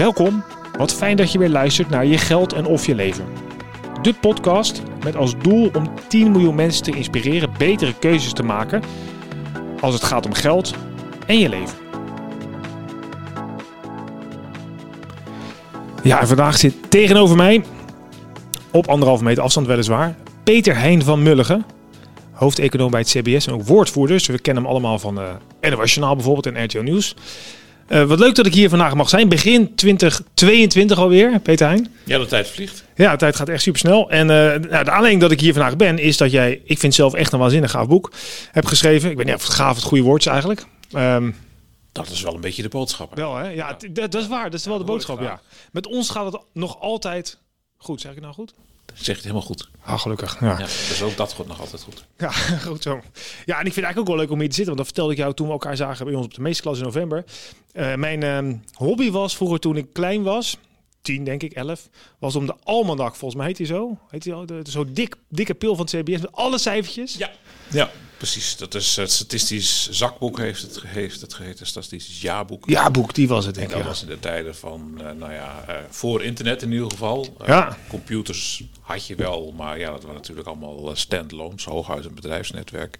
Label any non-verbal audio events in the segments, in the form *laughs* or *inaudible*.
Welkom, wat fijn dat je weer luistert naar Je Geld en Of Je Leven. De podcast met als doel om 10 miljoen mensen te inspireren betere keuzes te maken als het gaat om geld en je leven. Ja, en vandaag zit tegenover mij, op anderhalve meter afstand weliswaar, Peter Heijn van Mulligen. Hoofdeconoom bij het CBS en ook woordvoerder. Dus we kennen hem allemaal van uh, NOS Journaal bijvoorbeeld en RTO Nieuws. Uh, wat leuk dat ik hier vandaag mag zijn. Begin 2022 alweer, Peter Heijn. Ja, de tijd vliegt. Ja, de tijd gaat echt super snel. En uh, nou, de aanleiding dat ik hier vandaag ben, is dat jij, ik vind zelf echt een waanzinnig gaaf boek, hebt geschreven. Ik weet niet of het gaaf het goede woord is eigenlijk. Um, dat is wel een beetje de boodschap. Wel hè? Ja, ja. Dat, is waar. Dat is wel de boodschap, ja. Met ons gaat het nog altijd goed. Zeg ik nou goed? Zeg het helemaal goed. Ah, gelukkig. Ja. ja dus ook dat gaat nog altijd goed. Ja, *laughs* goed zo. Ja, en ik vind het eigenlijk ook wel leuk om hier te zitten. Want dat vertelde ik jou toen we elkaar zagen bij ons op de meeste in november. Uh, mijn uh, hobby was vroeger toen ik klein was, tien denk ik, elf, was om de almanak, volgens mij heet hij zo. Heet hij zo dik, dikke pil van het CBS met alle cijfertjes. Ja, ja. Precies, dat is het statistisch zakboek heeft het, heeft het geheten, statistisch jaarboek. Jaarboek, die was het denk ik. Dat ja. was in de tijden van, uh, nou ja, uh, voor internet in ieder geval. Uh, ja. Computers had je wel, maar ja, dat waren natuurlijk allemaal standalones, hooguit een bedrijfsnetwerk.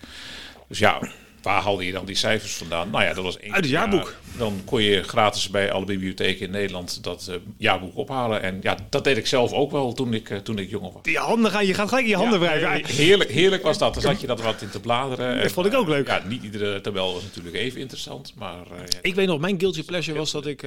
Dus ja, Waar haalde je dan die cijfers vandaan? Nou ja, dat was één. Uit het jaarboek. dan kon je gratis bij alle bibliotheken in Nederland dat uh, jaarboek ophalen. En ja, dat deed ik zelf ook wel toen ik, uh, toen ik jonger was. Die handen gaan, je gaat gelijk je handen ja, wrijven. Heerlijk, heerlijk was dat. Dan zat je dat wat in te bladeren. Dat vond ik ook leuk. Ja, niet iedere tabel was natuurlijk even interessant. Maar, uh, ja, ik weet nog, mijn guilty pleasure was dat ik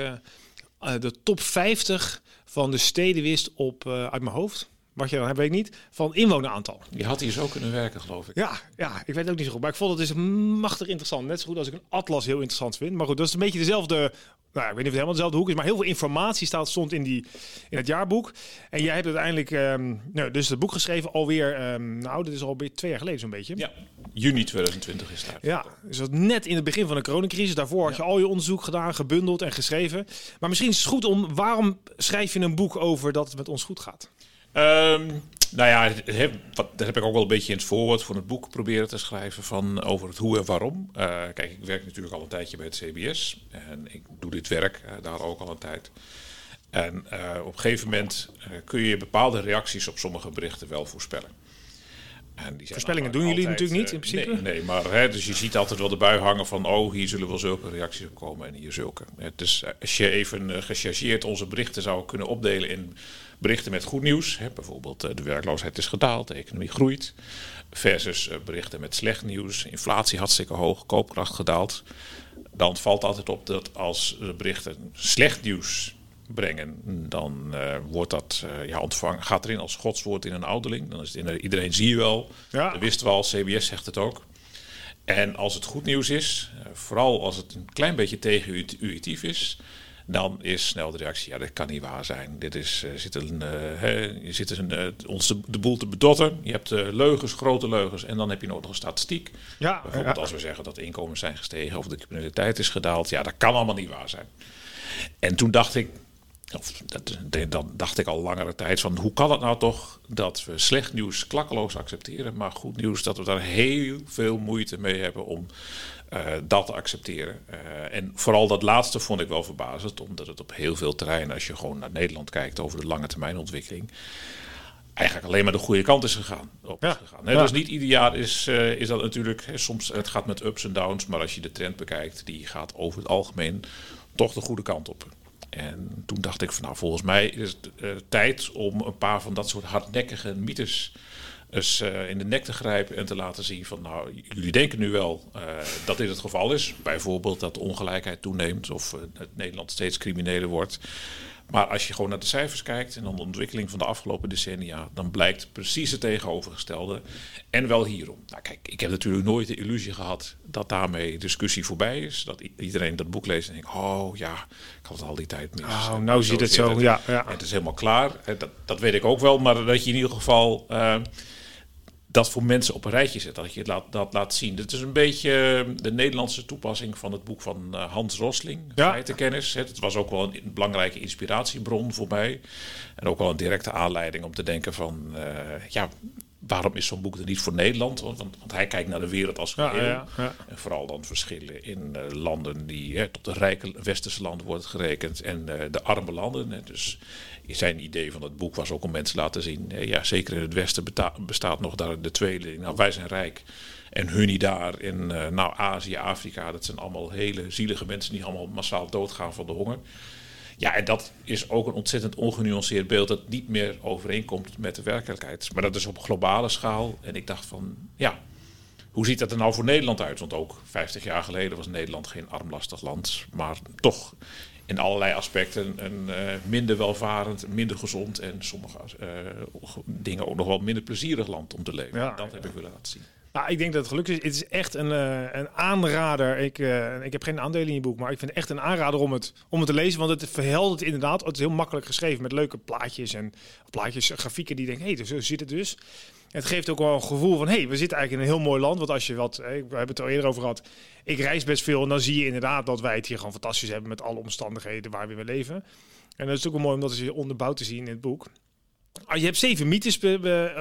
de top 50 van de steden wist op, uit mijn hoofd wat je dan hebt, weet ik niet, van inwoneraantal. Je had hier zo kunnen werken, geloof ik. Ja, ja, ik weet het ook niet zo goed. Maar ik vond het is machtig interessant. Net zo goed als ik een atlas heel interessant vind. Maar goed, dat is een beetje dezelfde nou, ik weet niet of het helemaal dezelfde hoek is, maar heel veel informatie staat, stond in, die, in het jaarboek. En jij hebt uiteindelijk um, nou, dus het boek geschreven alweer, um, nou, dit is alweer twee jaar geleden zo'n beetje. Ja, juni 2020 is het. Ja, dus dat net in het begin van de coronacrisis. Daarvoor had je al je onderzoek gedaan, gebundeld en geschreven. Maar misschien is het goed om, waarom schrijf je een boek over dat het met ons goed gaat? Um, nou ja, heb, wat, dat heb ik ook wel een beetje in het voorwoord van het boek proberen te schrijven van over het hoe en waarom. Uh, kijk, ik werk natuurlijk al een tijdje bij het CBS en ik doe dit werk uh, daar ook al een tijd. En uh, op een gegeven moment kun je bepaalde reacties op sommige berichten wel voorspellen. En die Voorspellingen doen jullie natuurlijk niet in principe? Nee, nee maar hè, dus je ziet altijd wel de bui hangen van... oh, hier zullen wel zulke reacties op komen en hier zulke. Dus als je even gechargeerd onze berichten zou kunnen opdelen in berichten met goed nieuws. Hè, bijvoorbeeld eh, de werkloosheid is gedaald, de economie groeit. Versus eh, berichten met slecht nieuws, inflatie hartstikke hoog, koopkracht gedaald. Dan valt altijd op dat als berichten slecht nieuws brengen, dan uh, wordt dat uh, ja, ontvangen, gaat erin als godswoord in een ouderling. Dan is het in, iedereen zie je wel. Ja. Dat wisten we al, CBS zegt het ook. En als het goed nieuws is, uh, vooral als het een klein beetje tegenintuïtief is, dan is snel de reactie, ja, dat kan niet waar zijn. Dit is, uh, zit een, uh, hè, je zit een, uh, ons de, de, boel te bedotten. Je hebt leugens, grote leugens en dan heb je nog een statistiek. Ja, Bijvoorbeeld ja. als we zeggen dat de inkomens zijn gestegen of de criminaliteit is gedaald. Ja, dat kan allemaal niet waar zijn. En toen dacht ik, of dat, dan dacht ik al langere tijd van hoe kan het nou toch dat we slecht nieuws klakkeloos accepteren, maar goed nieuws dat we daar heel veel moeite mee hebben om dat te accepteren. Uh, en vooral dat laatste vond ik wel verbazend, omdat het op heel veel terreinen, als je gewoon naar Nederland kijkt over de lange termijn ontwikkeling, eigenlijk alleen maar de goede kant is gegaan. Op ja. gegaan. Nee, ja. Dus niet ieder jaar is, uh, is dat natuurlijk, hè, soms het gaat met ups en downs, maar als je de trend bekijkt, die gaat over het algemeen toch de goede kant op. En toen dacht ik van nou, volgens mij is het uh, tijd om een paar van dat soort hardnekkige mythes uh, in de nek te grijpen en te laten zien van nou, jullie denken nu wel uh, dat dit het geval is. Bijvoorbeeld dat de ongelijkheid toeneemt of het Nederland steeds crimineler wordt. Maar als je gewoon naar de cijfers kijkt en dan de ontwikkeling van de afgelopen decennia, dan blijkt precies het tegenovergestelde. En wel hierom. Nou kijk, ik heb natuurlijk nooit de illusie gehad dat daarmee discussie voorbij is. Dat iedereen dat boek leest en denkt, oh ja, ik had het al die tijd mis. Oh, nou ziet het zo, ja. ja. het is helemaal klaar. Dat, dat weet ik ook wel, maar dat je in ieder geval... Uh, dat voor mensen op een rijtje zet, dat je het laat, dat laat zien. Dit is een beetje de Nederlandse toepassing van het boek van uh, Hans Rosling, ja. Feitenkennis. Het was ook wel een belangrijke inspiratiebron voor mij. En ook wel een directe aanleiding om te denken van, uh, ja, waarom is zo'n boek er niet voor Nederland? Want, want, hij kijkt naar de wereld als Ja, geheel. ja, ja. En vooral dan verschillen in eh, landen die hè, tot de rijke westerse landen worden gerekend en eh, de arme landen. En dus zijn idee van het boek was ook om mensen te laten zien, eh, ja, zeker in het westen bestaat nog daar de tweedeling. Nou, wij zijn rijk en hun niet daar. In eh, nou, Azië, Afrika, dat zijn allemaal hele zielige mensen die allemaal massaal doodgaan van de honger. Ja, en dat is ook een ontzettend ongenuanceerd beeld dat niet meer overeenkomt met de werkelijkheid. Maar dat is op globale schaal. En ik dacht van, ja, hoe ziet dat er nou voor Nederland uit? Want ook 50 jaar geleden was Nederland geen armlastig land, maar toch in allerlei aspecten een eh, minder welvarend, minder gezond en sommige eh, dingen ook nog wel minder plezierig land om te leven. Ja, dat heb ik willen laten zien. Nou, ik denk dat het gelukkig is. Het is echt een, eh, een aanrader. Ik, ik heb geen aandelen in je boek, maar ik vind het echt een aanrader om het, om het te lezen. Want het verheldert inderdaad. Het is heel makkelijk geschreven met leuke plaatjes en plaatjes, grafieken die denken, hé, hey, zo zit het dus. Het geeft ook wel een gevoel van, hé, hey, we zitten eigenlijk in een heel mooi land. Want als je wat, eh, we hebben het al eerder over gehad, ik reis best veel. En dan zie je inderdaad dat wij het hier gewoon fantastisch hebben met alle omstandigheden waar we leven. En dat is ook wel mooi om dat eens onderbouwd te zien in het boek. Ah, je hebt zeven mythes be- be-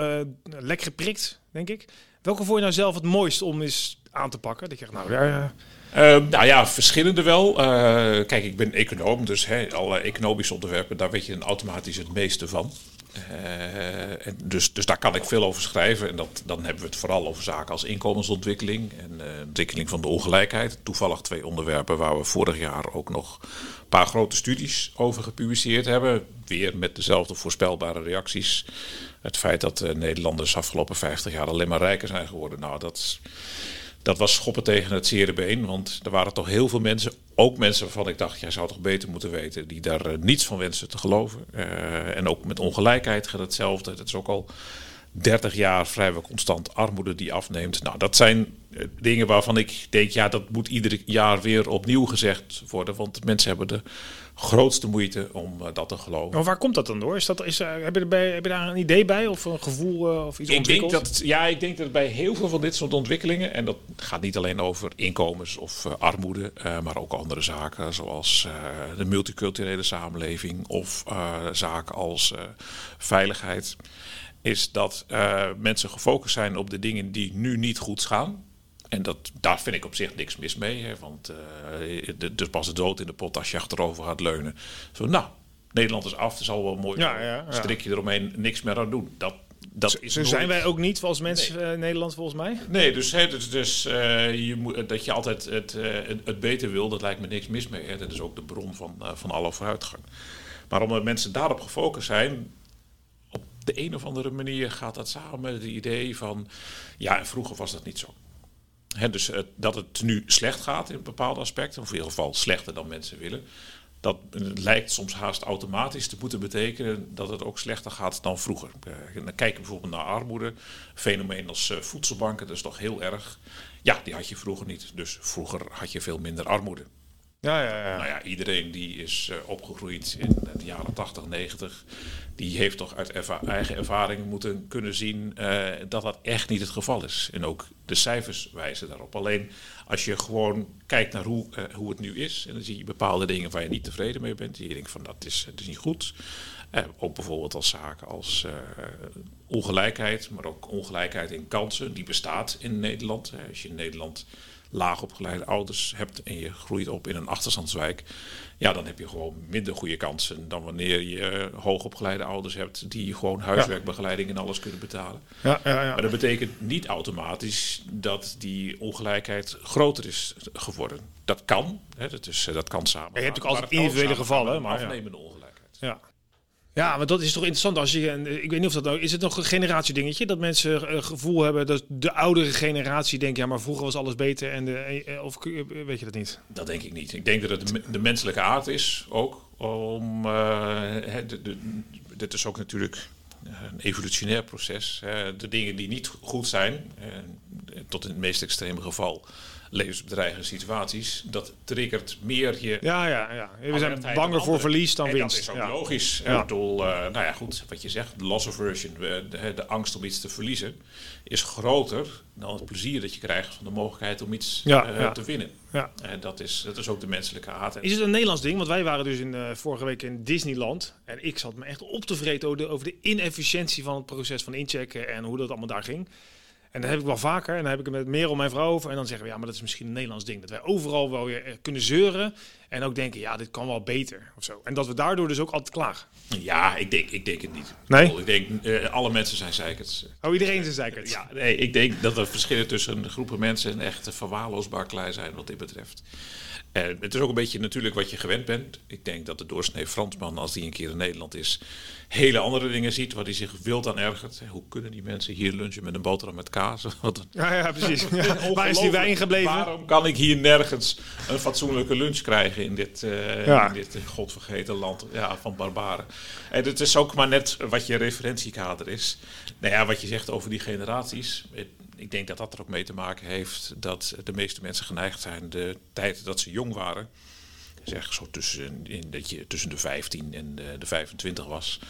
eh, lek geprikt, denk ik. Welke vond je nou zelf het mooist om eens aan te pakken? Dat je nou ja, ja. Eh, nou ja, verschillende wel. Eh, kijk, ik ben econoom, dus hè, alle economische onderwerpen, daar weet je dan automatisch het meeste van. Eh, dus, dus daar kan ik veel over schrijven. En dat, dan hebben we het vooral over zaken als inkomensontwikkeling en eh, ontwikkeling van de ongelijkheid. Toevallig twee onderwerpen waar we vorig jaar ook nog een paar grote studies over gepubliceerd hebben. Weer met dezelfde voorspelbare reacties. Het feit dat eh, Nederlanders afgelopen 50 jaar alleen maar rijker zijn geworden. Nou, dat dat was schoppen tegen het zere been. Want er waren toch heel veel mensen, ook mensen waarvan ik dacht, jij zou toch beter moeten weten, die daar eh, niets van wensen te geloven. Eh, en ook met ongelijkheid gaat hetzelfde. Het is ook al 30 jaar vrijwel constant armoede die afneemt. Nou, dat zijn eh, dingen waarvan ik denk, ja, dat moet ieder jaar weer opnieuw gezegd worden. Want mensen hebben de grootste moeite om eh, dat te geloven. Maar waar komt dat dan door? Is dat, is, eh, heb, je erbij, heb je daar een idee bij of een gevoel eh, of iets Ik denk, dat, ja, ik denk dat bij heel veel van dit soort ontwikkelingen, en dat gaat niet alleen over inkomens of armoede, maar ook andere zaken zoals de multiculturele samenleving of zaken als veiligheid, is dat mensen gefocust zijn op de dingen die nu niet goed gaan. En dat, daar vind ik op zich niks mis mee. Hè, want de- dus pas de dood in de pot als je achterover gaat leunen. Zo, nou, Nederland is af, er zal wel mooi Ja, ja, ja. strikje eromheen, niks meer aan doen. Dat, dat is Zo nooit- zijn wij ook niet als mensen eh, Nederland volgens mij. Nee, dus, hè, dus, dus eh, je moet, dat je altijd het, het, beter wil, dat lijkt me niks mis mee. Hè. Dat is ook de bron van, van alle vooruitgang. Maar omdat mensen daarop gefocust zijn, op de een of andere manier gaat dat samen met het idee van, ja, en vroeger was dat niet zo. Dus dat het nu slecht gaat in bepaalde aspecten, of in ieder geval slechter dan mensen willen. Dat lijkt soms haast automatisch te moeten betekenen dat het ook slechter gaat dan vroeger. Eh, dan kijk bijvoorbeeld naar armoede. Fenomeen als eh, voedselbanken, dat is toch heel erg. Ja, die had je vroeger niet. Dus vroeger had je veel minder armoede. Ja, ja, ja. Nou ja, iedereen die is eh, opgegroeid in de jaren 80, 90, die heeft toch uit eigen ervaring moeten kunnen zien eh, dat dat echt niet het geval is. En ook de cijfers wijzen daarop. Alleen als je gewoon kijkt naar hoe, eh, hoe het nu is, en dan zie je bepaalde dingen waar je niet tevreden mee bent, die je denkt van dat is, dat is niet goed. Eh, ook bijvoorbeeld als zaken als eh, ongelijkheid, maar ook ongelijkheid in kansen, die bestaat in Nederland. Eh, als je in Nederland laagopgeleide ouders hebt en je groeit op in een achterstandswijk, ja, dan heb je gewoon minder goede kansen dan wanneer je hoogopgeleide ouders hebt die gewoon huiswerkbegeleiding en alles kunnen betalen. ja, ja, ja. Maar dat betekent niet automatisch dat die ongelijkheid groter is geworden. Dat kan, hè, dat, is, dat kan samen. je hebt ook maar altijd individuele gevallen, maar afnemende ongelijkheid. Ja. Ja, maar dat is toch interessant als je, en ik weet niet of dat nou, is het nog een generatiedingetje dat mensen een gevoel hebben dat de oudere generatie denkt, ja, maar vroeger was alles beter en de, eh, of weet je dat niet? Dat denk ik niet. Ik denk dat het de, menselijke aard is ook om. eh, hè, de, dit is ook natuurlijk een evolutionair proces. de dingen die niet goed zijn, eh, tot in het meest extreme geval levensbedreigende situaties, dat triggert meer je. Ja, ja, ja. We zijn banger voor verlies dan en winst. Dat is ook ja. logisch. Ja. Ik bedoel, eh, nou ja, goed, wat je zegt, loss aversion, de, de, de angst om iets te verliezen, is groter dan het plezier dat je krijgt van de mogelijkheid om iets Ja, eh, te winnen. Ja. En dat is, dat is ook de menselijke. En Is het een Nederlands ding? Want wij waren dus in, eh, vorige week in Disneyland. En ik zat me echt op te vreten over de, over de inefficiëntie van het proces van inchecken en hoe dat allemaal daar ging. En dat heb ik wel vaker. En dan heb ik het met Merel, mijn vrouw, over. En dan zeggen we, ja, maar dat is misschien een Nederlands ding. Dat wij overal wel weer eh, kunnen zeuren. En ook denken, ja, dit kan wel beter. Of zo. En dat we daardoor dus ook altijd klagen. Ja, ik denk, ik denk het niet. Nee? Ik denk, eh, alle mensen zijn zeikers. Oh, iedereen is zeikert. Ja, nee, ik denk dat er verschillen tussen groepen mensen echt verwaarloosbaar klein zijn wat dit betreft. En het is ook een beetje natuurlijk wat je gewend bent. Ik denk dat de doorsnee Fransman, als die een keer in Nederland is, hele andere dingen ziet waar hij zich wild aan ergert. Hoe kunnen die mensen hier lunchen met een boterham met kaas? *laughs* Wat Ja, ja, precies. *laughs* Waar is die wijn gebleven? Waarom kan ik hier nergens een fatsoenlijke lunch krijgen in dit, eh, Ja. in dit godvergeten land ja, van barbaren? En het is ook maar net wat je referentiekader is. Nou ja, wat je zegt over die generaties. Ik denk dat dat er ook mee te maken heeft dat de meeste mensen geneigd zijn de tijd dat ze jong waren. Zeg zo tussen, in, dat je tussen de 15 en de, de 25 was.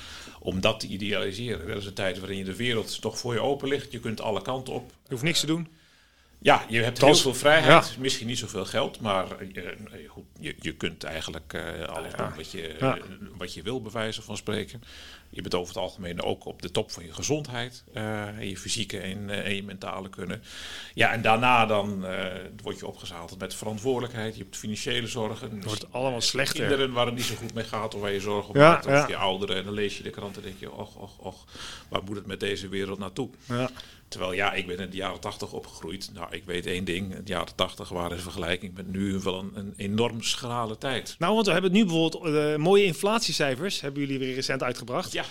Om dat te idealiseren. Dat is een tijd waarin de wereld toch voor je open ligt. Je kunt alle kanten op. Je hoeft niks te doen. Ja, je hebt heel veel vrijheid. ja. Misschien niet zoveel geld, maar eh, eh, goed, je, je kunt eigenlijk eh, alles doen wat je, Ja. eh, wat je wil, bij wijze van spreken. Je bent over het algemeen ook op de top van je gezondheid. eh, en je fysieke en, eh, en je mentale kunnen. Ja, en daarna dan eh, word je opgezadeld met verantwoordelijkheid. Je hebt financiële zorgen. Het wordt allemaal slechter. Kinderen waar het niet zo goed mee gaat, of waar je zorgen om Ja, maakt. Of ja. je ouderen. En dan lees je de krant en denk je, och, och, och, waar moet het met deze wereld naartoe? Ja. Terwijl ja, ik ben in de jaren 80 opgegroeid. Nou, ik weet één ding. De jaren 80 waren in vergelijking met nu wel een, een enorm schrale tijd. Nou, want we hebben nu bijvoorbeeld eh, mooie inflatiecijfers. Hebben jullie weer recent uitgebracht. Ja,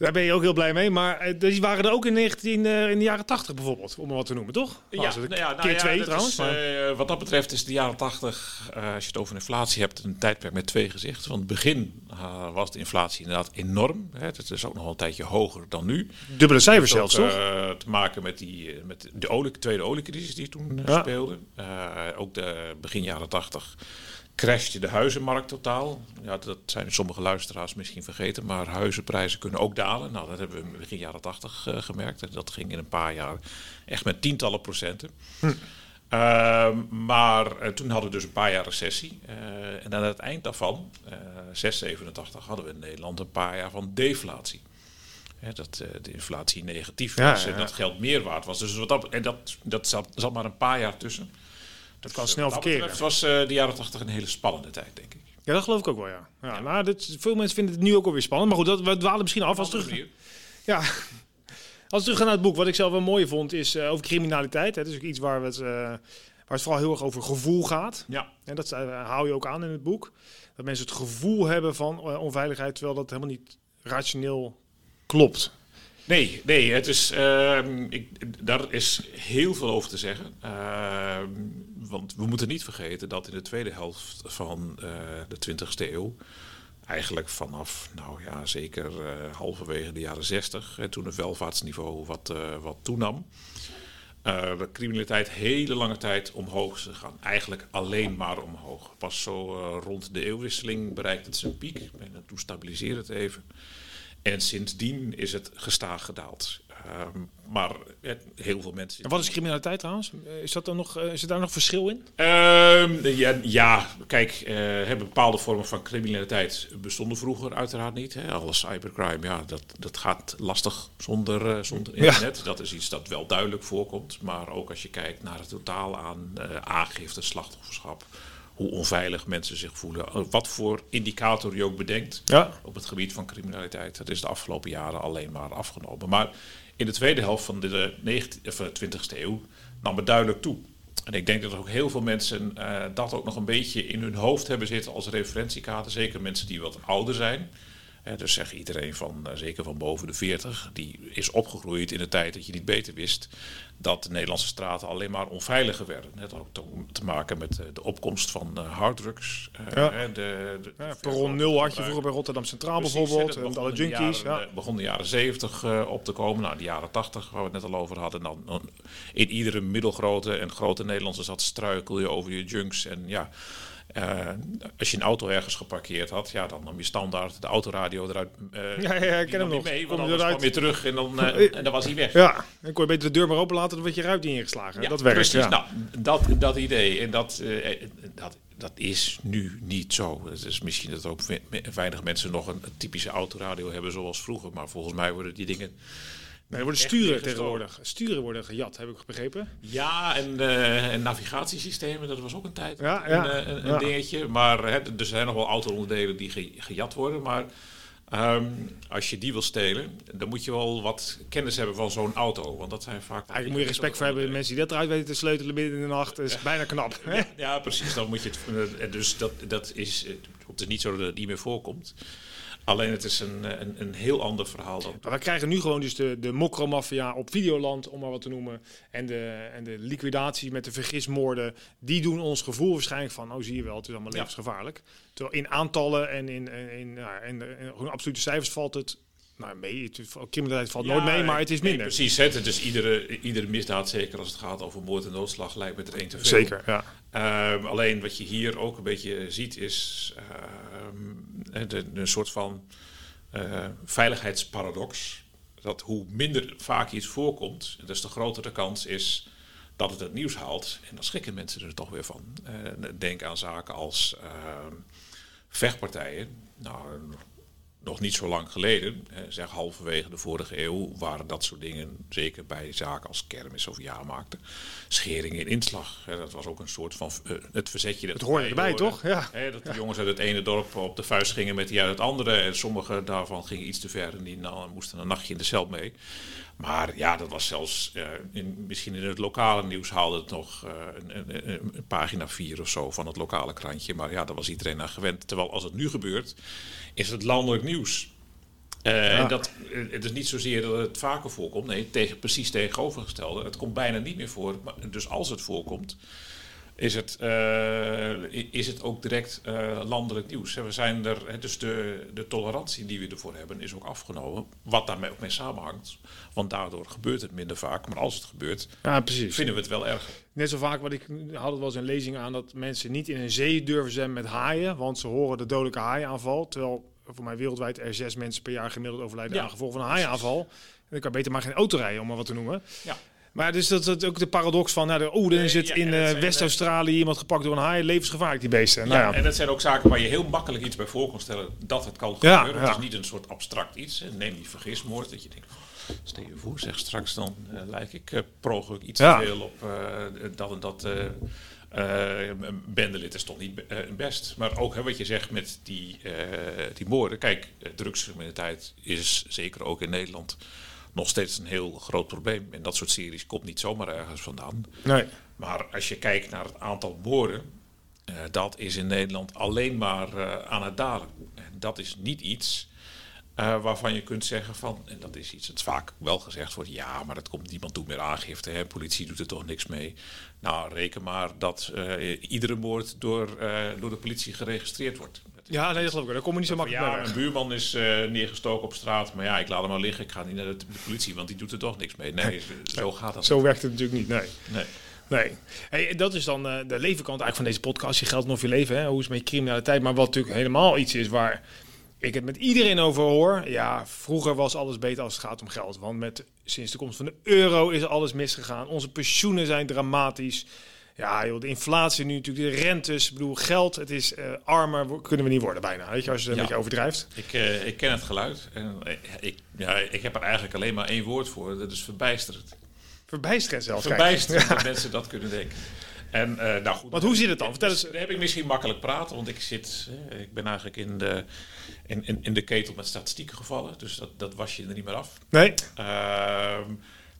Daar ben je ook heel blij mee. Maar eh, die waren er ook in, 19, eh, in de jaren 80 bijvoorbeeld. Om maar wat te noemen, toch? ja, Nou, nou ja, nou keer ja, twee trouwens. is, eh, wat dat betreft is de jaren 80, eh, als je het over inflatie hebt, een tijdperk met twee gezichten. Van het begin was de inflatie inderdaad enorm. Hè. Het is ook nog een tijdje hoger dan nu. Dubbele cijfers zelfs, toch? te maken met, die, met de olie, tweede oliecrisis die toen speelde. Ook de begin jaren 80 crashte de huizenmarkt totaal. Ja, dat zijn sommige luisteraars misschien vergeten, maar huizenprijzen kunnen ook dalen. Nou, dat hebben we begin jaren 80 eh, gemerkt. Dat ging in een paar jaar echt met tientallen procenten. Ehm, maar eh, toen hadden we dus een paar jaar recessie. Eh, en aan het eind daarvan, eh 6, 87, hadden we in Nederland een paar jaar van deflatie. Hè, dat de inflatie negatief Ja, was ja, en dat geld meer waard was. Dus wat dat, en dat, dat zat, zat maar een paar jaar tussen. Dat kan Dus, snel dat verkeren. betreft was eh, de jaren 80 een hele spannende tijd, denk ik. Ja, dat geloof ik ook wel, ja. ja, Nou, dit, veel mensen vinden het nu ook alweer spannend. Maar goed, dat, we dwalen misschien af. Als we terug, ja, als we terug gaan naar het boek, wat ik zelf wel mooi vond, is eh, over criminaliteit. Het is ook iets waar, we het, eh, waar het vooral heel erg over gevoel gaat. Ja, En dat eh, hou je ook aan in het boek. Dat mensen het gevoel hebben van onveiligheid, terwijl dat helemaal niet rationeel klopt. Nee, nee, het is, ehm, ik, daar is heel veel over te zeggen. Want we moeten niet vergeten dat in de tweede helft van eh, de 20e eeuw, eigenlijk vanaf, nou ja, zeker eh, halverwege de jaren 60, hè, toen het welvaartsniveau wat, eh, wat toenam, de criminaliteit hele lange tijd omhoog is gegaan. Eigenlijk alleen maar omhoog. Pas zo rond de eeuwwisseling bereikt het zijn piek. En toen stabiliseert het even. En sindsdien is het gestaag gedaald. Ehm, maar heel veel mensen. En wat is criminaliteit trouwens? Eh, Is, dat dan nog, eh, is er daar nog verschil in? Ehm, ja, ja, kijk, hè, bepaalde vormen van criminaliteit bestonden vroeger uiteraard niet. Hè. Alle cybercrime, ja, dat, dat gaat lastig zonder, zonder Ja. internet. Dat is iets dat wel duidelijk voorkomt. Maar ook als je kijkt naar het totaal aan eh, aangifte, slachtofferschap, hoe onveilig mensen zich voelen, wat voor indicator je ook bedenkt Ja. op het gebied van criminaliteit. Dat is de afgelopen jaren alleen maar afgenomen. Maar in de tweede helft van de, 19, of de 20e eeuw nam het duidelijk toe. En ik denk dat ook heel veel mensen eh, dat ook nog een beetje in hun hoofd hebben zitten als referentiekader. Zeker mensen die wat ouder zijn. Dus zeg iedereen van, eh, zeker van boven de 40, die is opgegroeid in de tijd dat je niet beter wist dat de Nederlandse straten alleen maar onveiliger werden. Net ook te, te maken met eh, de opkomst van eh, harddrugs. Ja. hè, de, de, Ja, perron 0 had je vroeger bij Rotterdam Centraal Precies, bijvoorbeeld. En alle junkies. jaren- ja. begon de jaren 70 eh, op te komen. Nou, de jaren 80, waar we het net al over hadden. Dan in iedere middelgrote en grote Nederlandse stad struikel je over je junks. En ja, eh, als je een auto ergens geparkeerd had, ja, dan nam je standaard de autoradio eruit. eh, Ja, ja, ik ken hem nog. Mee, Kom want je kwam je terug en dan, eh, en dan was hij weg. Ja, dan kon je beter de deur maar open laten dan wat je eruit ingeslagen. Ja, dat werkt. Precies, ja. nou, dat, dat idee. En dat, dat, dat is nu niet zo. Het is misschien dat ook we- we- weinig mensen nog een typische autoradio hebben zoals vroeger. Maar volgens mij worden die dingen Nee, er worden sturen tegenwoordig. Sturen worden gejat, heb ik begrepen. Ja, en, eh, en navigatiesystemen, dat was ook een tijd Ja, een, ja, eh, een, een ja. dingetje. Maar hè, er zijn nog wel auto-onderdelen die ge- gejat worden. Maar ehm, als je die wil stelen, dan moet je wel wat kennis hebben van zo'n auto. Want dat zijn vaak... Eigenlijk moet je respect voor hebben. Mensen die dat eruit weten te sleutelen midden in de nacht. Dat is bijna knap. hè? Ja, precies. Dan moet je het. eh, Dus dat, dat is. Het is niet zo dat het niet meer voorkomt. Alleen het is een, eh, een, een heel ander verhaal dan. Maar we krijgen nu gewoon dus de, de mokromafia op Videoland, om maar wat te noemen. En de, en de liquidatie met de vergismoorden. Die doen ons gevoel waarschijnlijk van, oh zie je wel, het is allemaal Ja. levensgevaarlijk. Terwijl in aantallen en in, in, in, ja, en, en gewoon absolute cijfers valt het nou, mee. Het, criminaliteit valt nooit Ja, mee, maar het is nee, minder. precies. Het is iedere, iedere misdaad, zeker als het gaat over moord en doodslag, lijkt met er één te veel. Zeker, ja. Ehm, alleen wat je hier ook een beetje ziet is ehm, een soort van eh, veiligheidsparadox. Dat hoe minder vaak iets voorkomt, des te grotere kans is dat het het nieuws haalt. En dan schrikken mensen er toch weer van. Eh, denk aan zaken als ehm, vechtpartijen. Nou, nog niet zo lang geleden, zeg halverwege de vorige eeuw, waren dat soort dingen, zeker bij zaken als kermis of jaarmarkten, scheringen in inslag. Dat was ook een soort van eh, het verzetje. Dat Het hoorde erbij, hoorde. toch? Ja. Hè, dat de jongens uit het ene dorp op de vuist gingen met die uit het andere. En sommige daarvan gingen iets te ver en die nou, moesten een nachtje in de cel mee. Maar ja, dat was zelfs, eh, in, misschien in het lokale nieuws haalde het nog eh, een, een, een, een pagina 4 of zo van het lokale krantje. Maar ja, daar was iedereen aan gewend. Terwijl als het nu gebeurt, is het landelijk nieuws. Eh, En dat, eh, het is niet zozeer dat het vaker voorkomt. Nee, tegen, precies tegenovergestelde. Het komt bijna niet meer voor. Maar, dus als het voorkomt, is het, eh, is het ook direct eh, landelijk nieuws. En We zijn er, dus de, de tolerantie die we ervoor hebben is ook afgenomen. Wat daarmee ook mee samenhangt. Want daardoor gebeurt het minder vaak. Maar als het gebeurt, Ja, precies. vinden we het wel erger. Net zo vaak wat ik had het wel eens een lezing aan dat mensen niet in een zee durven zwemmen met haaien, want ze horen de dodelijke haaienaanval. Terwijl voor mij wereldwijd er zes mensen per jaar gemiddeld overlijden Ja. aan gevolg van een haaienaanval. En dan kan beter maar geen auto rijden, om maar wat te noemen. Ja. Maar dus dat is ook de paradox van, nou, de, oh, er Nee, zit in eh, zijn, West-Australië iemand gepakt door een haai, levensgevaarlijk die beesten. Nou ja, ja, En dat zijn ook zaken waar je heel makkelijk iets bij voor kan stellen dat het kan Ja, gebeuren. Het is niet een soort abstract iets. Neem die vergismoord, dat je denkt, stel je voor, zeg straks dan eh, lijk ik uh, progelijk iets Ja. te veel op eh, dat en dat. Eh bendelid is toch niet eh, best. Maar ook hè, wat je zegt met die, eh, die moorden. Kijk, drugscriminaliteit is zeker ook in Nederland nog steeds een heel groot probleem. En dat soort series komt niet zomaar ergens vandaan. nee. Maar als je kijkt naar het aantal moorden, dat is in Nederland alleen maar aan het dalen. En dat is niet iets eh, waarvan je kunt zeggen van, en dat is iets dat vaak wel gezegd wordt, ja, maar dat komt niemand doet meer aangifte, hè, politie doet er toch niks mee. Nou, reken maar dat eh, iedere moord door, eh, door de politie geregistreerd wordt. Ja, nee, dat geloof ik. Daar kom je niet zo makkelijk Ja, bij een buurman is neergestoken op straat, maar ja, ik laat hem maar liggen, ik ga niet naar de, de politie, want die doet er toch niks mee. Nee, zo gaat dat. Zo werkt het natuurlijk niet, nee. Nee. Nee. Hey, dat is dan de levenkant eigenlijk van deze podcast. Je geldt nog je leven, hè? hoe is het met je criminaliteit? Maar wat natuurlijk helemaal iets is waar ik het met iedereen over hoor. Ja, vroeger was alles beter als het gaat om geld. Want met, sinds de komst van de euro is alles misgegaan. Onze pensioenen zijn dramatisch. Ja, joh, de inflatie nu natuurlijk, de rentes. Ik bedoel, geld, het is eh, armer kunnen we niet worden bijna. Weet je, als je het een beetje overdrijft. Ik, eh, ik ken het geluid. En, eh, ik, ja, ik heb er eigenlijk alleen maar één woord voor. Dat is verbijsterend. Verbijsterend zelfs. Verbijsterend dat *laughs* mensen dat kunnen denken. En, eh, nou goed, Want hoe zit het dan? Vertel eens. Dan heb ik misschien makkelijk praten, want ik zit, eh, ik ben eigenlijk in de, in, in, in de ketel met statistieken gevallen. Dus dat, dat was je er niet meer af. Nee? Ehm,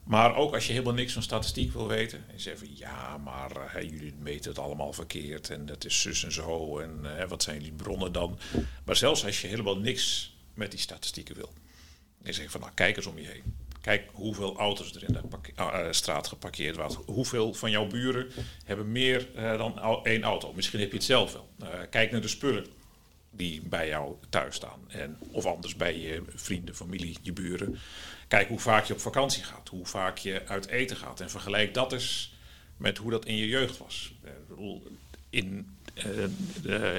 maar ook als je helemaal niks van statistiek wil weten. En je zegt van ja, maar eh, jullie meten het allemaal verkeerd. En dat is zus en zo. En eh, wat zijn jullie bronnen dan? Maar zelfs als je helemaal niks met die statistieken wil. En zeg van, nou, kijk eens om je heen. Kijk hoeveel auto's er in de uh, straat geparkeerd waren. Hoeveel van jouw buren hebben meer uh, dan één auto. Misschien heb je het zelf wel. Uh, kijk naar de spullen die bij jou thuis staan. En, of anders bij je vrienden, familie, je buren. Kijk hoe vaak je op vakantie gaat. Hoe vaak je uit eten gaat. En vergelijk dat eens met hoe dat in je jeugd was. In,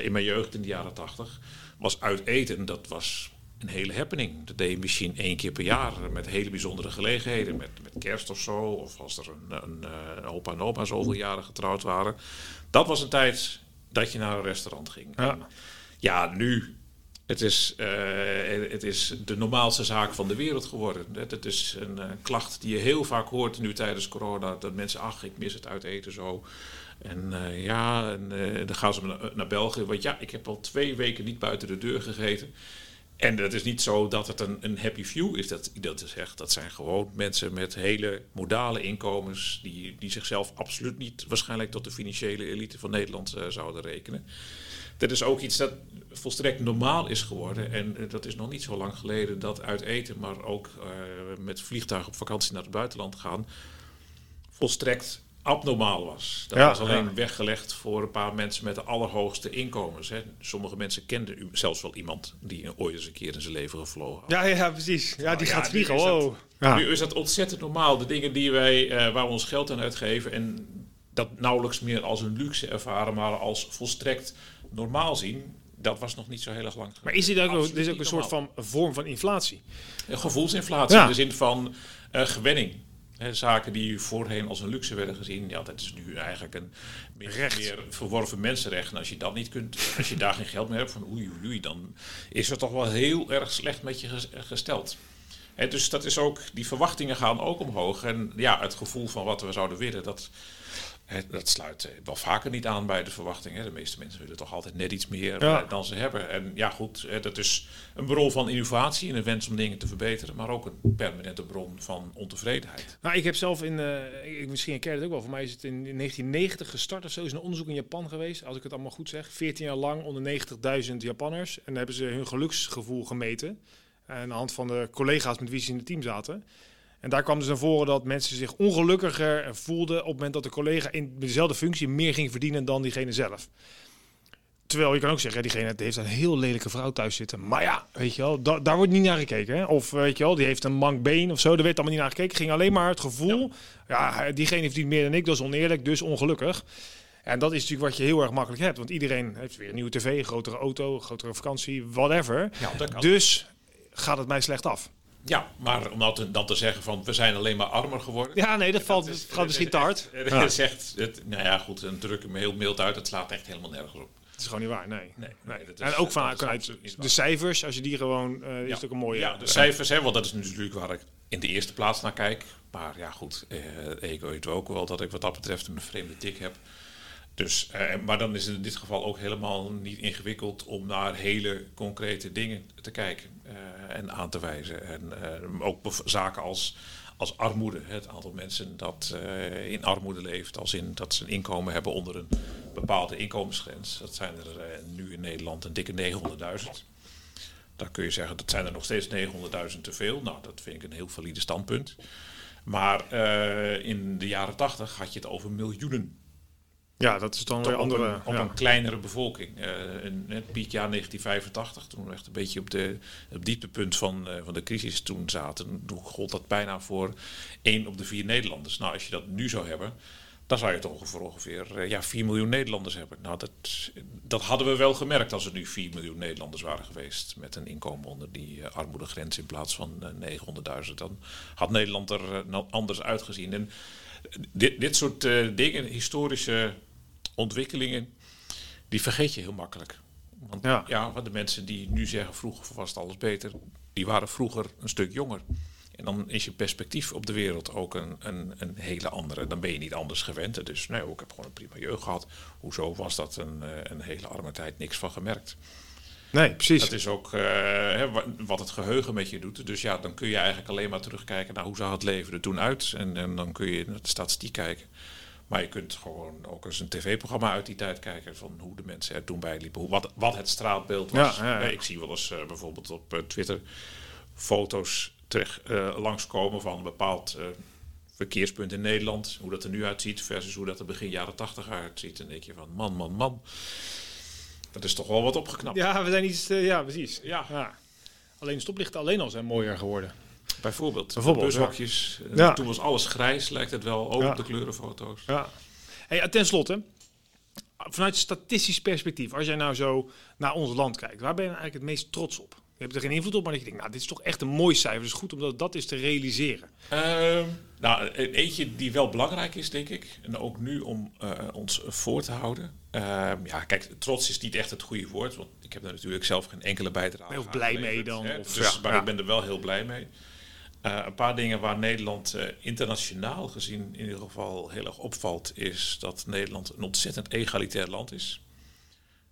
in mijn jeugd in de jaren tachtig was uit eten, dat was een hele happening. Dat deed je misschien één keer per jaar met hele bijzondere gelegenheden. Met, met kerst of zo. Of als er een, een, een opa en oma zoveel jaren getrouwd waren. Dat was een tijd dat je naar een restaurant ging. Ja, nu. Het is, uh, het is de normaalste zaak van de wereld geworden. Het is een uh, klacht die je heel vaak hoort nu tijdens corona. Dat mensen, ach, ik mis het uit eten zo. En uh, ja, en, dan gaan ze naar, naar België. Want ja, ik heb al twee weken niet buiten de deur gegeten. En het is niet zo dat het een, een happy view is. Dat, dat, is echt, dat zijn gewoon mensen met hele modale inkomens. Die, die zichzelf absoluut niet waarschijnlijk tot de financiële elite van Nederland uh, zouden rekenen. Dat is ook iets dat volstrekt normaal is geworden. En uh, dat is nog niet zo lang geleden dat uit eten, maar ook uh, met vliegtuig op vakantie naar het buitenland gaan. Volstrekt abnormaal was. Dat Ja, was alleen ja. weggelegd voor een paar mensen met de allerhoogste inkomens. Hè. Sommige mensen kenden u zelfs wel iemand die ooit eens een keer in zijn leven gevlogen had. Ja, ja, precies. Ja, die ja, gaat nu vliegen. is dat-. Nu is dat ontzettend normaal. De dingen die wij, eh, waar we ons geld aan uitgeven en dat nauwelijks meer als een luxe ervaren, maar als volstrekt normaal zien, dat was nog niet zo heel erg lang geleden. Maar is dit ook, Absoluut dit is ook een soort normaal. van vorm van inflatie? Een gevoelsinflatie Ja. in de zin van eh, gewenning. Zaken die voorheen als een luxe werden gezien, ja, dat is nu eigenlijk een meer, verworven mensenrecht. En als je dat niet kunt, *laughs* als je daar geen geld meer hebt, van oei, oei, dan is het toch wel heel erg slecht met je ges- gesteld. Hè, dus dat is ook, die verwachtingen gaan ook omhoog. En ja, het gevoel van wat we zouden willen, dat, dat sluit eh, wel vaker niet aan bij de verwachtingen. De meeste mensen willen toch altijd net iets meer Ja. eh, dan ze hebben. En ja, goed, dat is een bron van innovatie en een wens om dingen te verbeteren, maar ook een permanente bron van ontevredenheid. Nou, ik heb zelf in, eh, ik, misschien ken je het ook wel, voor mij is het in, in 1990 gestart of zo, is een onderzoek in Japan geweest, als ik het allemaal goed zeg. 14 jaar lang onder 90.000 Japanners. En dan hebben ze hun geluksgevoel gemeten. Aan de hand van de collega's met wie ze in het team zaten. En daar kwam dus naar voren dat mensen zich ongelukkiger voelden op het moment dat de collega in dezelfde functie meer ging verdienen dan diegene zelf. Terwijl je kan ook zeggen, ja, diegene heeft een heel lelijke vrouw thuis zitten. Maar ja, weet je wel, da- daar wordt niet naar gekeken. Hè? Of weet je wel, die heeft een mank been of zo. Daar werd allemaal niet naar gekeken. ging alleen maar het gevoel, ja, hij- diegene verdient meer dan ik, dat is oneerlijk, dus ongelukkig. En dat is natuurlijk wat je heel erg makkelijk hebt. Want iedereen heeft weer een nieuwe tv, een grotere auto, een grotere vakantie, whatever. Ja. Dus gaat het mij slecht af. Ja, maar om dat dan te zeggen van we zijn alleen maar armer geworden. Ja, nee, dat, valt, is- gaat misschien te hard. *laughs* Ja. is echt, het, nou ja, goed, dan druk ik me heel mild uit. Het slaat echt helemaal nergens op. Het is gewoon niet waar, nee. Nee, nee, dat is- en ook dat vanuit is de cijfers, als je die gewoon, is Ja. het ook een mooie... Ja, de cijfers, hè, want dat is natuurlijk waar ik in de eerste plaats naar kijk. Maar ja, goed, eh, ik weet ook wel dat ik wat dat betreft een vreemde tik heb. Dus, eh, maar dan is het in dit geval ook helemaal niet ingewikkeld om naar hele concrete dingen te kijken eh, en aan te wijzen. En eh, ook zaken als, als armoede. Het aantal mensen dat in armoede leeft, als in dat ze een inkomen hebben onder een bepaalde inkomensgrens. Dat zijn er nu in Nederland een dikke 900.000. Dan kun je zeggen, dat zijn er nog steeds 900.000 te veel. Nou, dat vind ik een heel valide standpunt. Maar in de jaren 80 had je het over miljoenen. Ja, dat is dan weer op, andere... een, op ja. een kleinere bevolking. Eh in het piekjaar 1985, toen we echt een beetje op de, het dieptepunt van, eh, van de crisis toen zaten, toen gold dat bijna voor één op de vier Nederlanders. Nou, als je dat nu zou hebben, dan zou je toch ongeveer, ongeveer eh, ja, 4 miljoen Nederlanders hebben. Nou, dat, dat hadden we wel gemerkt als er nu 4 miljoen Nederlanders waren geweest met een inkomen onder die eh, armoedegrens in plaats van eh, 900.000. Dan had Nederland er eh, nou anders uitgezien. En dit, dit soort eh, dingen, historische ontwikkelingen, die vergeet je heel makkelijk. Want Ja. ja. wat de mensen die nu zeggen vroeger was het alles beter, die waren vroeger een stuk jonger. En dan is je perspectief op de wereld ook een, een, een hele andere. Dan ben je niet anders gewend. Dus nee, ik heb gewoon een prima jeugd gehad. Hoezo was dat een, eh, een hele arme tijd? Niks van gemerkt. Nee, precies. Dat is ook eh, wat het geheugen met je doet. Dus ja, dan kun je eigenlijk alleen maar terugkijken naar hoe zag het leven er toen uit. En, en dan kun je naar de statistiek kijken. Maar je kunt gewoon ook eens een tv-programma uit die tijd kijken van hoe de mensen er toen bij liepen. Hoe, wat, wat het straatbeeld was. Ja, ja, ja. Eh, Ik zie wel eens eh, bijvoorbeeld op eh, Twitter foto's terecht langskomen van een bepaald verkeerspunt in Nederland. Hoe dat er nu uitziet versus hoe dat er begin jaren tachtig uitziet. En denk je van man, man, man. Dat is toch wel wat opgeknapt. Ja, we zijn iets... ja, precies. Ja. Alleen stoplichten alleen al zijn mooier geworden. Bijvoorbeeld, Bijvoorbeeld, bushokjes. Eh, Ja. Toen was alles grijs, lijkt het wel, ook op de kleurenfoto's. Ja. Hey, ten slotte, vanuit statistisch perspectief, als jij nou zo naar ons land kijkt, waar ben je nou eigenlijk het meest trots op? Je hebt er geen invloed op, maar dat je denkt, nou, dit is toch echt een mooi cijfer. Dus goed om dat, is te realiseren. Ehm, nou, een eentje die wel belangrijk is, denk ik. En ook nu om eh, ons voor te houden. Ehm, ja, kijk, trots is niet echt het goede woord. Want ik heb er natuurlijk zelf geen enkele bijdrage Heel aan blij geleverd, mee dan, hè. of- dus, ja, maar ja. ik ben er wel heel blij mee. Eh, een paar dingen waar Nederland eh, internationaal gezien in ieder geval heel erg opvalt... is dat Nederland een ontzettend egalitair land is.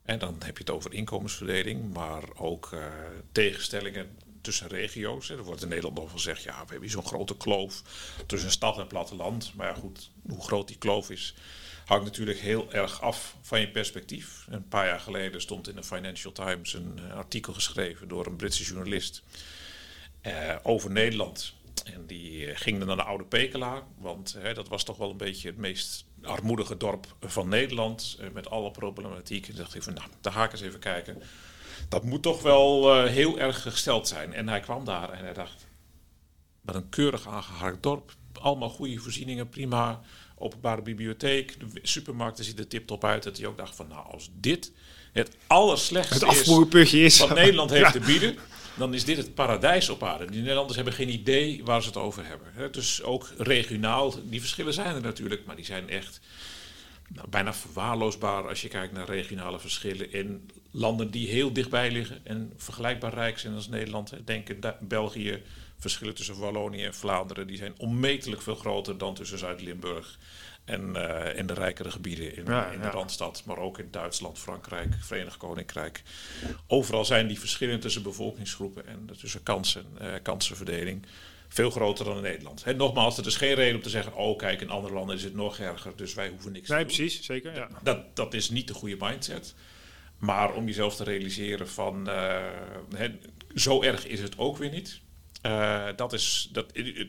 En dan heb je het over inkomensverdeling, maar ook eh, tegenstellingen tussen regio's. Er wordt in Nederland nog gezegd, ja, we hebben zo'n grote kloof tussen stad en platteland. Maar ja, goed, hoe groot die kloof is, hangt natuurlijk heel erg af van je perspectief. Een paar jaar geleden stond in de Financial Times een artikel geschreven door een Britse journalist over Nederland. En die eh, ging dan naar de Oude Pekela, want eh, dat was toch wel een beetje het meest armoedige dorp van Nederland. eh, met alle problematiek. En dacht ik van, nou, daar ga ik eens even kijken. Dat moet toch wel eh, heel erg gesteld zijn. En hij kwam daar en hij dacht, wat een keurig aangeharkt dorp. Allemaal goede voorzieningen, prima. Openbare bibliotheek, de supermarkten ziet er tip-top uit. Dat hij ook dacht van, nou, als dit het allerslechtste Het afvoerputje is... wat Nederland heeft Ja. te bieden, dan is dit het paradijs op aarde. Die Nederlanders hebben geen idee waar ze het over hebben. Dus ook regionaal, die verschillen zijn er natuurlijk, maar die zijn echt nou, bijna verwaarloosbaar als je kijkt naar regionale verschillen in landen die heel dichtbij liggen en vergelijkbaar rijk zijn als Nederland. Denk in België, verschillen tussen Wallonië en Vlaanderen, die zijn onmetelijk veel groter dan tussen Zuid-Limburg en, eh, en de rijkere gebieden in, Ja, in de ja. Randstad, maar ook in Duitsland, Frankrijk, Verenigd Koninkrijk. Overal zijn die verschillen tussen bevolkingsgroepen en tussen kansen, eh, kansenverdeling veel groter dan in Nederland. Hè, nogmaals, er is geen reden om te zeggen, oh kijk, in andere landen is het nog erger, dus wij hoeven niks Nee, te doen. precies. Zeker, ja. Dat, dat is niet de goede mindset. Maar om jezelf te realiseren van, eh, hè, zo erg is het ook weer niet. Eh, dat, is, dat, eh,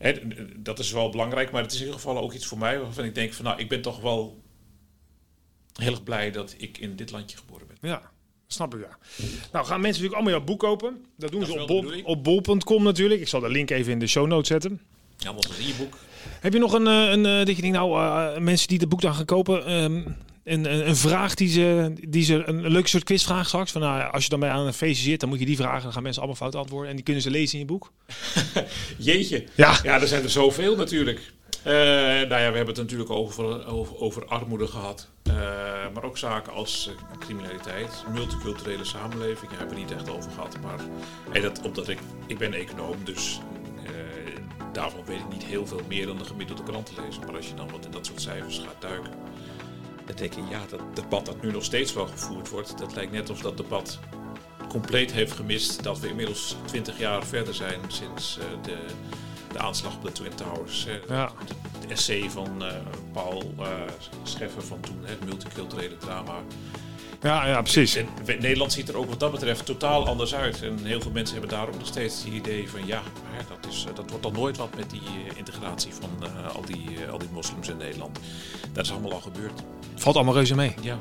hè, dat is wel belangrijk, maar het is in ieder geval ook iets voor mij waarvan ik denk van, nou, ik ben toch wel heel erg blij dat ik in dit landje geboren ben. Ja, snap ik ja. Nou, gaan mensen natuurlijk allemaal jouw boek kopen. Dat doen Dat ze is op, bol, op bol.com natuurlijk. Ik zal de link even in de show notes zetten. Ja, want een e-book. Heb je nog een, eh, een eh, dat je denkt, nou, eh, mensen die het boek dan gaan kopen, ehm, een, een, vraag die ze, die ze, een, een leuke soort quizvraag straks, van nou, als je dan bij aan een feestje zit, dan moet je die vragen, dan gaan mensen allemaal fout antwoorden en die kunnen ze lezen in je boek. *laughs* Jeetje. Ja. Ja, er zijn er zoveel natuurlijk. Eh, nou ja, we hebben het natuurlijk over, over, over armoede gehad. Eh, maar ook zaken als eh, criminaliteit, multiculturele samenleving. Daar hebben we het niet echt over gehad. Maar hey, dat, omdat ik, ik ben econoom, dus daarvan weet ik niet heel veel meer dan de gemiddelde krantenlezer. Maar als je dan wat in dat soort cijfers gaat duiken, dan denk je, ja, dat debat dat nu nog steeds wel gevoerd wordt, dat lijkt net of dat debat compleet heeft gemist dat we inmiddels 20 jaar verder zijn sinds eh, de, de aanslag op de Twin Towers. hè. Ja. De essay van eh, Paul eh, Scheffer van toen, het multiculturele drama. Ja, ja, precies. En Nederland ziet er ook wat dat betreft totaal anders uit. En heel veel mensen hebben daarom nog steeds het idee van ja, hè, dat, is, eh, dat wordt dan nooit wat met die eh, integratie van eh, al, die, al die moslims in Nederland. Dat is allemaal al gebeurd. Valt allemaal reuze mee. Ja.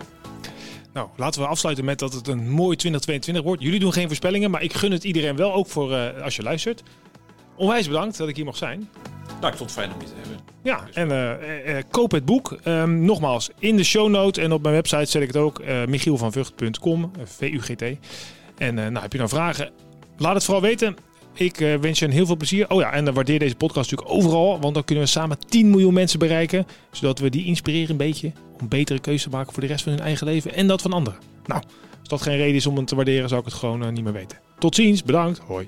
Nou, laten we afsluiten met dat het een mooi 2022 wordt. Jullie doen geen voorspellingen, maar ik gun het iedereen wel, ook voor als je luistert. Onwijs bedankt dat ik hier mag zijn. Nou, ik vond het fijn om je te hebben. Ja, en eh, eh, eh, koop het boek. Ehm, nogmaals, in de show note en op mijn website zet ik het ook. eh michielvanvugt.com, V-U-G-T. En nou, heb je nou vragen? Laat het vooral weten. Ik wens je heel veel plezier. Oh ja, en waardeer deze podcast natuurlijk overal. Want dan kunnen we samen 10 miljoen mensen bereiken. Zodat we die inspireren een beetje om betere keuzes te maken voor de rest van hun eigen leven. En dat van anderen. Nou, als dat geen reden is om het te waarderen, zou ik het gewoon niet meer weten. Tot ziens, bedankt. Hoi.